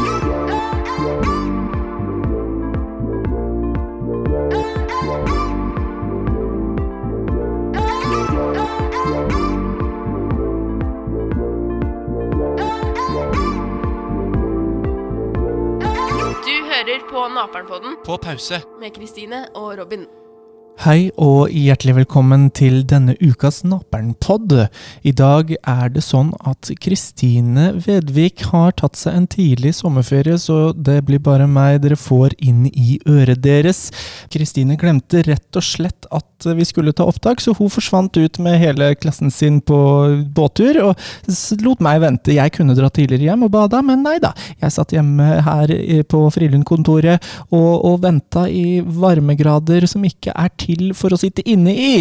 Du hører på Naperen-podden På pause. med Kristine og Robin. Hei og hjertelig velkommen til denne ukas Naperen-pod. I dag er det sånn at Kristine Vedvik har tatt seg en tidlig sommerferie, så det blir bare meg dere får inn i øret deres. Kristine glemte rett og slett at vi skulle ta opptak, så hun forsvant ut med hele klassen sin på båttur, og lot meg vente. Jeg kunne dra tidligere hjem og bada, men nei da. Jeg satt hjemme her på Frilund-kontoret og, og venta i varmegrader som ikke er til for å sitte inne i.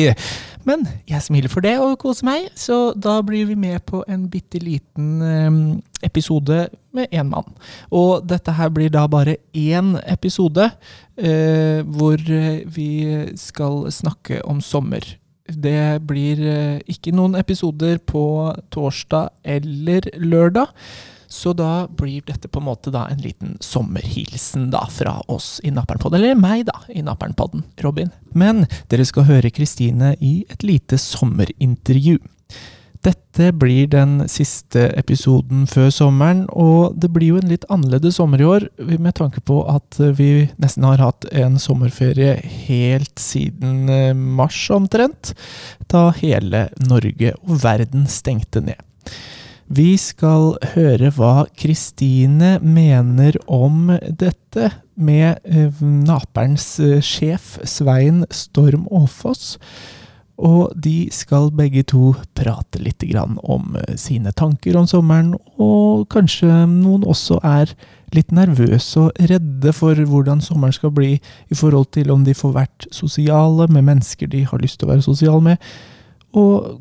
Men jeg smiler for det og koser meg, så da blir vi med på en bitte liten eh, episode med én mann. Og dette her blir da bare én episode eh, hvor eh, vi skal snakke om sommer. Det blir eh, ikke noen episoder på torsdag eller lørdag. Så da blir dette på en måte da en liten sommerhilsen da fra oss i Napernpodden, eller meg da, i Napernpodden, Robin. Men dere skal høre Kristine i et lite sommerintervju. Dette blir den siste episoden før sommeren, og det blir jo en litt annerledes sommer i år, med tanke på at vi nesten har hatt en sommerferie helt siden eh, mars omtrent, da hele Norge og verden stengte ned. Vi skal høre hva Kristine mener om dette med eh, Naperens eh, sjef Svein Storm Aafoss. Og de skal begge to prate litt om eh, sine tanker om sommeren, og kanskje noen også er litt nervøse og redde for hvordan sommeren skal bli i forhold til om de får vært sosiale med mennesker de har lyst til å være sosiale med, og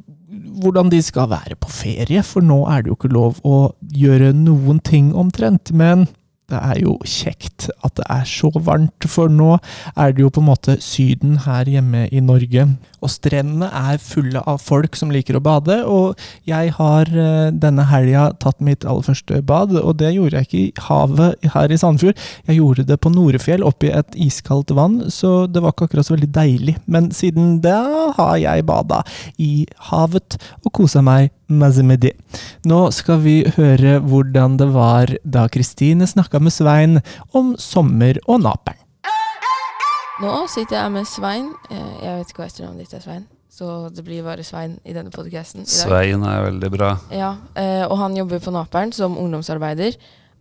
hvordan de skal være på ferie, for nå er det jo ikke lov å gjøre noen ting omtrent. Men det er jo kjekt at det er så varmt, for nå er det jo på en måte Syden her hjemme i Norge. Og strendene er fulle av folk som liker å bade, og jeg har eh, denne helga tatt mitt aller første bad, og det gjorde jeg ikke i havet her i Sandefjord. Jeg gjorde det på Norefjell, oppi et iskaldt vann, så det var ikke akkurat så veldig deilig. Men siden da har jeg bada i havet og kosa meg masse med det. Nå skal vi høre hvordan det var da Kristine snakka med Svein om sommer og Naperen. Nå sitter jeg med Svein. Eh, Jeg vet ikke hva etternavnet ditt er, Svein. Så det blir bare Svein i denne podcasten. Svein er veldig bra. Ja, eh, og han jobber på Naperen som ungdomsarbeider,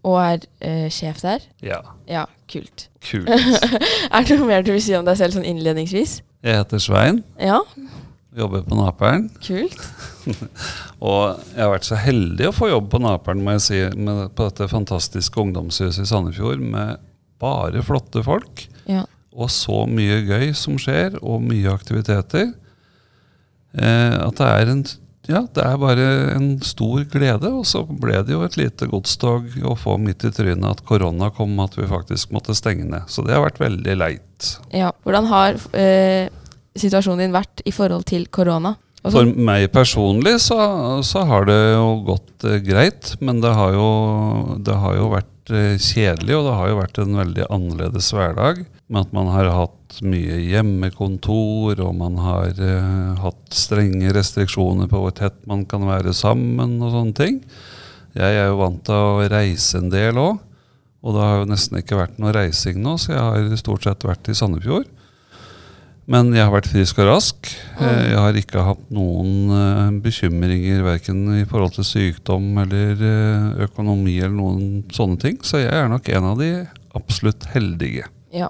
og er eh, sjef der. Ja, Ja, kult. kult. er det noe mer du vil si om deg selv sånn innledningsvis? Jeg heter Svein, Ja, jobber på Naperen. kult. Og jeg har vært så heldig å få jobb på Naperen, må jeg si, med, på dette fantastiske ungdomshuset i Sandefjord med bare flotte folk. Ja. Og så mye gøy som skjer, og mye aktiviteter. Eh, at det er en ja, det er bare en stor glede. Og så ble det jo et lite godstog å få midt i trynet at korona kom, at vi faktisk måtte stenge ned. Så det har vært veldig leit. ja. Hvordan har eh, situasjonen din vært i forhold til korona? Og For meg personlig så, så har det jo gått eh, greit, men det har jo, det har jo vært eh, kjedelig, og det har jo vært en veldig annerledes hverdag. Med at man har hatt mye hjemmekontor, og man har eh, hatt strenge restriksjoner på hvor tett man kan være sammen og sånne ting. Jeg er jo vant til å reise en del òg, og det har jo nesten ikke vært noe reising nå, så jeg har stort sett vært i Sandefjord. Men jeg har vært frisk og rask. Eh, Jeg har ikke hatt noen eh, bekymringer verken i forhold til sykdom eller eh, økonomi eller noen sånne ting. Så jeg er nok en av de absolutt heldige. Ja.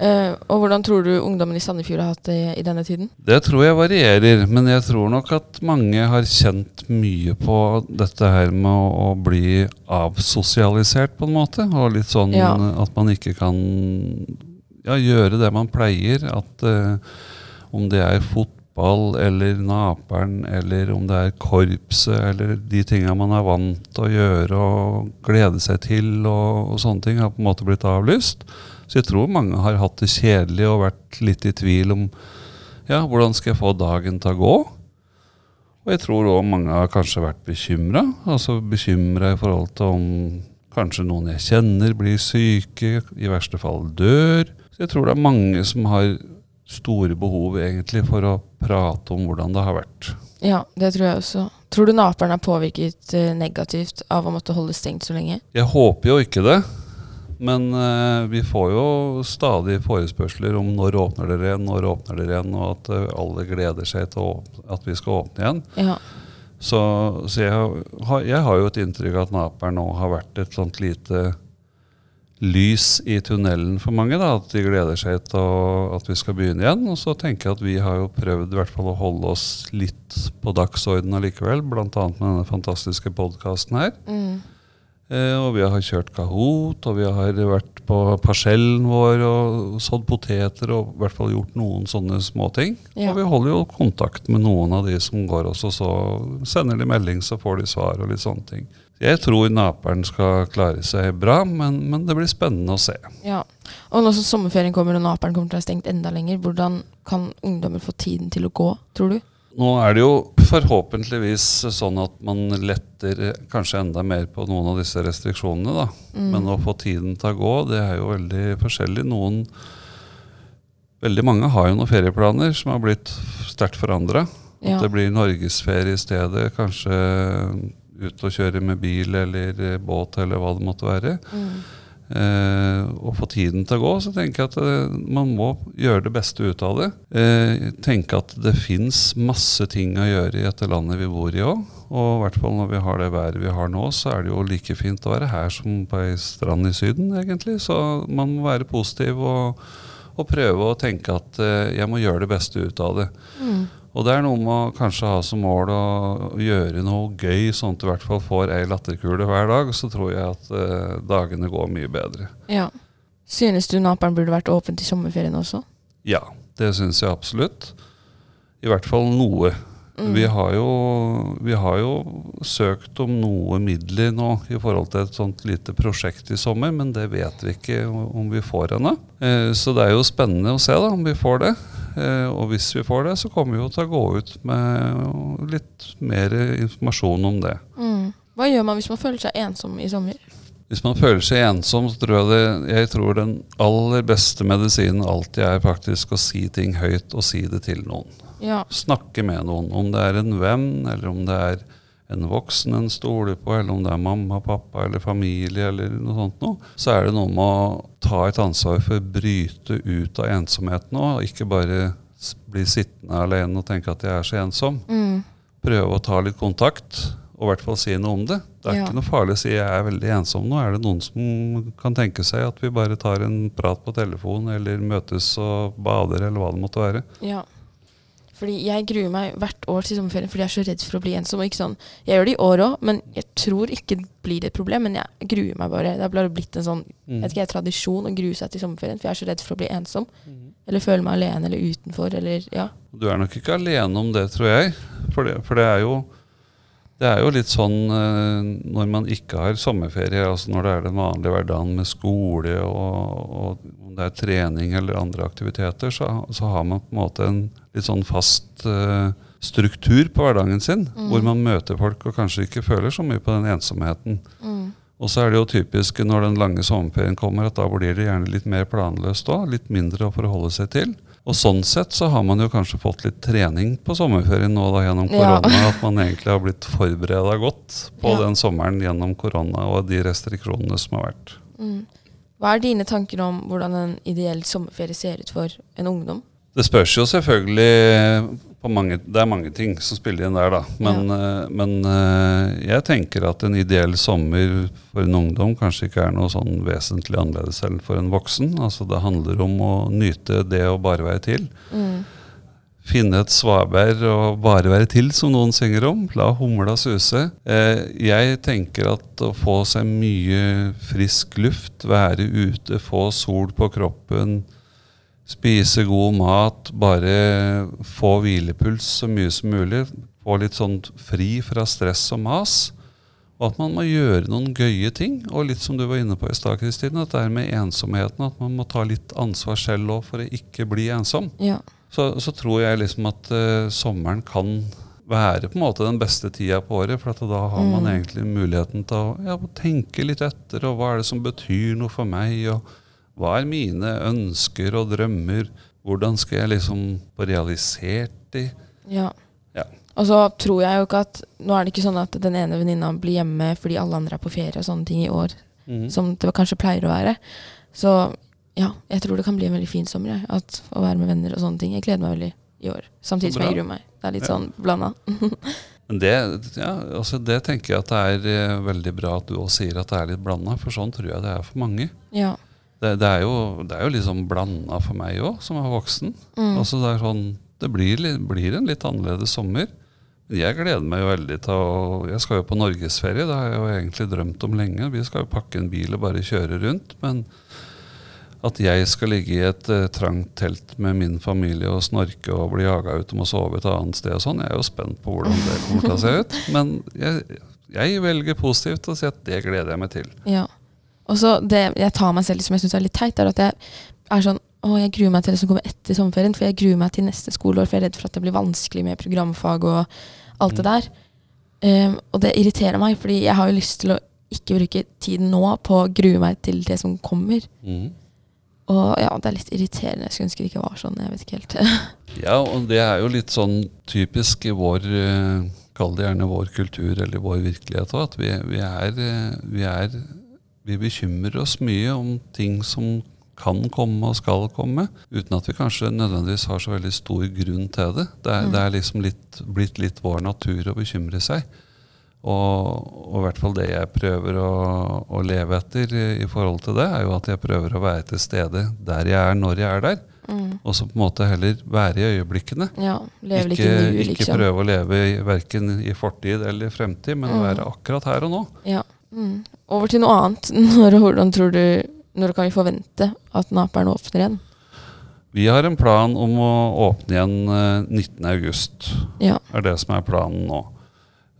Eh, og hvordan tror du ungdommen i Sandefjord har hatt det i denne tiden? Det tror jeg varierer, men jeg tror nok at mange har kjent mye på dette her med å, å bli avsosialisert, på en måte. Og litt sånn Ja. at man ikke kan ja, gjøre det man pleier. At uh, om det er fotball eller Naperen, eller om det er korpset, eller de tinga man er vant til å gjøre og glede seg til, og, og sånne ting, har på en måte blitt avlyst. Så jeg tror mange har hatt det kjedelig og vært litt i tvil om ja, hvordan skal jeg få dagen til å gå? Og jeg tror òg mange har kanskje vært bekymra. Altså bekymra i forhold til om Kanskje noen jeg kjenner blir syke, i verste fall dør. Så jeg tror det er mange som har store behov egentlig for å prate om hvordan det har vært. Ja, det tror jeg også. Tror du naperen er påvirket eh, negativt av å måtte holde stengt så lenge? Jeg håper jo ikke det. Men uh, vi får jo stadig forespørsler om når åpner dere igjen, når åpner dere igjen, og at uh, alle gleder seg til at vi skal åpne igjen. Ja. Så, så jeg, har, jeg har jo et inntrykk av at Naperen nå har vært et sånt lite lys i tunnelen for mange. da, At de gleder seg til at vi skal begynne igjen. Og så tenker jeg at vi har jo prøvd i hvert fall å holde oss litt på dagsordenen allikevel. Bl.a. med denne fantastiske podkasten her. Mm. Eh, og vi har kjørt Kahoot, og vi har vært på parsellen vår og sådd poteter og i hvert fall gjort noen sånne småting. Ja. Og vi holder jo kontakt med noen av de som går oss, og så sender de melding, så får de svar og litt sånne ting. Jeg tror Naperen skal klare seg bra, men, men det blir spennende å se. ja. Og som sommerferien kommer og naperen kommer til å være stengt enda lenger, hvordan kan ungdommer få tiden til å gå, tror du? Nå er det jo forhåpentligvis sånn at man letter kanskje enda mer på noen av disse restriksjonene. da. Mm. Men å få tiden til å gå, det er jo veldig forskjellig. Noen Veldig mange har jo noen ferieplaner som har blitt sterkt forandra. Ja. At det blir norgesferie i stedet. Kanskje ut og kjøre med bil eller båt eller hva det måtte være. Mm. Eh, og få tiden til å gå, så tenker jeg at eh, man må gjøre det beste ut av det. Eh, tenke at det fins masse ting å gjøre i dette landet vi bor i òg. Og i hvert fall når vi har det været vi har nå, så er det jo like fint å være her som på ei strand i Syden, egentlig. Så man må være positiv og, og prøve å tenke at jeg må gjøre det beste ut av det. Mm. Og det er noe med å kanskje ha som mål å gjøre noe gøy, sånn at du i hvert fall får ei latterkule hver dag. Så tror jeg at eh, dagene går mye bedre. ja. Synes du naperen burde vært åpent til sommerferien også? Ja, det syns jeg absolutt. I hvert fall noe. Mm. Vi, har jo, vi har jo søkt om noe midler nå i forhold til et sånt lite prosjekt i sommer, men det vet vi ikke om vi får ennå. Eh, så det er jo spennende å se da, om vi får det. Eh, og hvis vi får det, så kommer vi jo til å gå ut med litt mer informasjon om det. Mm. Hva gjør man hvis man føler seg ensom i sommer? Hvis man føler seg ensom, så tror jeg det Jeg tror den aller beste medisinen alltid er faktisk å si ting høyt og si det til noen. Ja. Snakke med noen. Om det er en venn, eller om det er en voksen en stoler på, eller om det er mamma, pappa eller familie, eller noe sånt noe, så er det noe med å ta et ansvar for å bryte ut av ensomheten òg. ikke bare bli sittende alene og tenke at jeg er så ensom. Mm. Prøve å ta litt kontakt, og i hvert fall si noe om det. Det er Ja. ikke noe farlig å si jeg er veldig ensom nå. Er det noen som kan tenke seg at vi bare tar en prat på telefon, eller møtes og bader, eller hva det måtte være? Ja. Fordi jeg gruer meg hvert år til sommerferien fordi jeg er så redd for å bli ensom. Og ikke sånn, jeg gjør det i år òg, men jeg tror ikke det blir et problem. Men jeg gruer meg bare. Det har blitt en sånn Mm. ikke, tradisjon å grue seg til sommerferien, for jeg er så redd for å bli ensom. Eller føle meg alene eller utenfor. Eller, ja. Du er nok ikke alene om det, tror jeg. For det, for det er jo det er jo litt sånn eh, når man ikke har sommerferie, altså når det er den vanlige hverdagen med skole og, og om det er trening eller andre aktiviteter, så, så har man på en måte en litt sånn fast uh, struktur på hverdagen sin, hvor man møter folk og kanskje ikke føler så mye på den ensomheten. Mm. Og så er det jo typisk når den lange sommerferien kommer, at da blir det gjerne litt mer planløst òg. Litt mindre å forholde seg til. Og sånn sett så har man jo kanskje fått litt trening på sommerferien nå da gjennom Ja. korona. At man egentlig har blitt forbereda godt på Ja. den sommeren gjennom korona og de restriksjonene som har vært. Mm. Hva er dine tanker om hvordan en ideell sommerferie ser ut for en ungdom? Det spørs jo selvfølgelig på mange Det er mange ting som spiller inn der, da. Men, ja. men eh, jeg tenker at en ideell sommer for en ungdom kanskje ikke er noe sånn vesentlig annerledes enn for en voksen. Altså Det handler om å nyte det å bare være til. Mm. Finne et svaberg og bare være til, som noen synger om. La humla suse. Eh, jeg tenker at å få seg mye frisk luft, være ute, få sol på kroppen, spise god mat, bare få hvilepuls så mye som mulig, få litt sånn fri fra stress og mas. Og at man må gjøre noen gøye ting. Og litt som du var inne på i stad, Kristine, er med ensomheten, at man må ta litt ansvar selv òg for å ikke bli ensom Ja. så, så tror jeg liksom at uh, sommeren kan være på en måte den beste tida på året. For at da har man Mm. egentlig muligheten til å ja, tenke litt etter. Og hva er det som betyr noe for meg? Og hva er mine ønsker og drømmer? Hvordan skal jeg liksom få realisert de? Ja. Ja. Og så tror jeg jo ikke at Nå er det ikke sånn at den ene venninna blir hjemme fordi alle andre er på ferie og sånne ting i år, mm. som det kanskje pleier å være. Så ja, jeg tror det kan bli en veldig fin sommer. Jeg, at, å være med venner og sånne ting. Jeg gleder meg veldig i år. Samtidig som jeg gruer meg. Det er litt Ja. sånn blanda. Men det, ja, altså det tenker jeg at det er eh, veldig bra at du også sier at det er litt blanda, for sånn tror jeg det er for mange. Ja. Det, det, er, jo, det er jo liksom blanda for meg òg, som er voksen. Mm. Altså det, er sånn, det blir, blir en litt annerledes sommer. Jeg gleder meg jo veldig til å Jeg skal jo på norgesferie, det har jeg jo egentlig drømt om lenge. Vi skal jo pakke en bil og bare kjøre rundt. Men at jeg skal ligge i et uh, trangt telt med min familie og snorke og bli jaga ut og må sove et annet sted og sånn, jeg er jo spent på hvordan det kommer til å se ut. Men jeg, jeg velger positivt og sier at det gleder jeg meg til. Ja. Og så det jeg tar meg selv som jeg syns er litt teit, er at jeg er sånn å, jeg gruer meg til det som kommer etter sommerferien, for jeg gruer meg til neste skoleår, for jeg er redd for at det blir vanskelig med programfag og alt det Mm. der. Um, og det irriterer meg, fordi jeg har jo lyst til å ikke bruke tiden nå på å grue meg til det som kommer. Mm. Og ja, det er litt irriterende. Jeg skulle ønske det ikke var sånn. Jeg vet ikke helt. Ja, og det er jo litt sånn typisk i vår eh, Kall det gjerne vår kultur eller vår virkelighet òg. At vi, vi, er, eh, vi er Vi bekymrer oss mye om ting som kan komme og skal komme, uten at vi kanskje nødvendigvis har så veldig stor grunn til det. Det er, Mm. det er liksom litt, blitt litt vår natur å bekymre seg. Og, og i hvert fall det jeg prøver å, å leve etter i, i forhold til det, er jo at jeg prøver å være til stede der jeg er, når jeg er der. Mm. Og så på en måte heller være i øyeblikkene. Ja, litt Ikke, i liksom. ikke prøve å leve i, verken i fortid eller fremtid, men Mm. være akkurat her og nå. Ja. Mm. Over til noe annet. Når, hvordan tror du Når kan vi forvente at Naperen åpner igjen? Vi har en plan om å åpne igjen eh, 19.8. Ja. er det som er planen nå.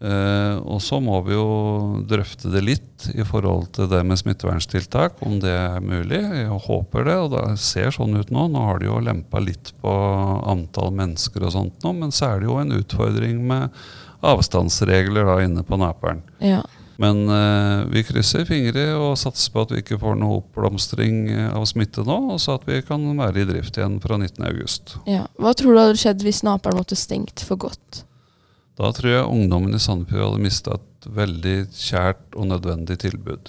Eh, og så må vi jo drøfte det litt i forhold til det med smitteverntiltak, om det er mulig. Jeg håper det, og det ser sånn ut nå. Nå har de jo lempa litt på antall mennesker og sånt nå, men så er det jo en utfordring med avstandsregler da inne på Naperen. ja. Men eh, vi krysser fingre og satser på at vi ikke får noe oppblomstring eh, av smitte nå, og så at vi kan være i drift igjen fra 19.8. ja. Hva tror du hadde skjedd hvis Naperen måtte stengt for godt? Da tror jeg ungdommen i Sandefjord hadde mista et veldig kjært og nødvendig tilbud.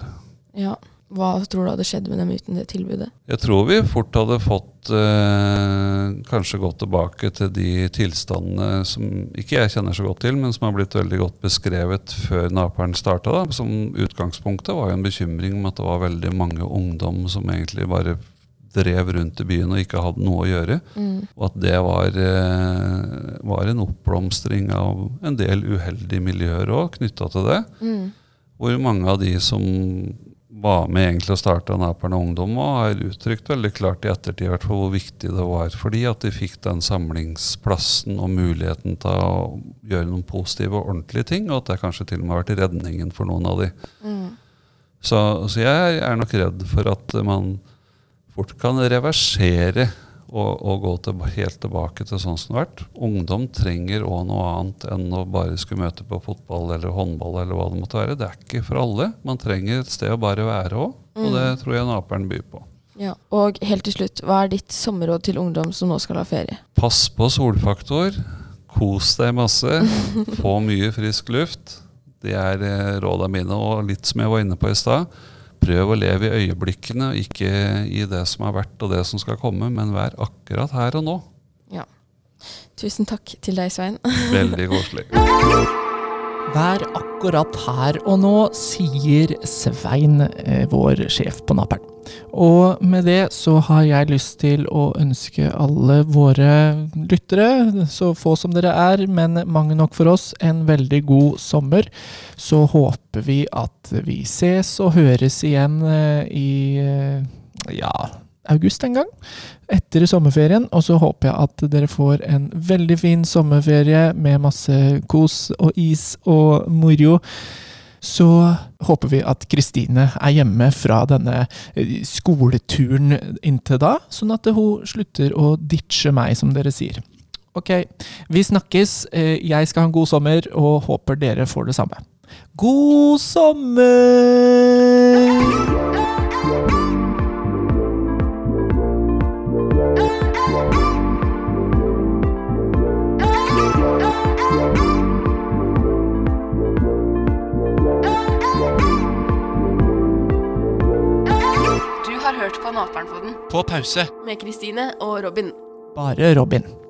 Ja. Hva tror du hadde skjedd med dem uten det tilbudet? Jeg tror vi fort hadde fått eh, kanskje gått tilbake til de tilstandene som ikke jeg kjenner så godt til, men som har blitt veldig godt beskrevet før Naperen starta. Som utgangspunktet var jo en bekymring om at det var veldig mange ungdom som egentlig bare drev rundt i byen og ikke hadde noe å gjøre. Mm. Og at det var, eh, var en oppblomstring av en del uheldige miljøer òg knytta til det. Mm. Hvor mange av de som var med egentlig å starte Naperen Ungdom, og har uttrykt veldig klart i ettertid hvert fall hvor viktig det var for de at de fikk den samlingsplassen og muligheten til å gjøre noen positive og ordentlige ting, og at det kanskje til og med har vært redningen for noen av de. Mm. Så, så jeg er nok redd for at man fort kan reversere og, og gå til, helt tilbake til sånn som det har vært. Ungdom trenger òg noe annet enn å bare skulle møte på fotball eller håndball. eller hva Det måtte være. Det er ikke for alle. Man trenger et sted å bare være òg, og det tror jeg Naperen byr på. Ja. Og helt til slutt, hva er ditt sommerråd til ungdom som nå skal ha ferie? Pass på solfaktor. Kos deg masse. Få mye frisk luft. Det er rådene mine, og litt som jeg var inne på i stad. Prøv å leve i øyeblikkene, ikke i det som har vært og det som skal komme, men vær akkurat her og nå. Ja. Tusen takk til deg, Svein. Veldig koselig. Vær akkurat her og nå, sier Svein, eh, vår sjef på Naperen. Og med det så har jeg lyst til å ønske alle våre lyttere, så få som dere er, men mange nok for oss, en veldig god sommer. Så håper vi at vi ses og høres igjen eh, i eh, ja, august en gang. Etter sommerferien. Og så håper jeg at dere får en veldig fin sommerferie med masse kos og is og moro. Så håper vi at Kristine er hjemme fra denne eh, skoleturen inntil da, sånn at hun slutter å ditche meg, som dere sier. Ok, vi snakkes. Eh, Jeg skal ha en god sommer, og håper dere får det samme. God sommer! På pause. med Kristine og Robin. Bare Robin.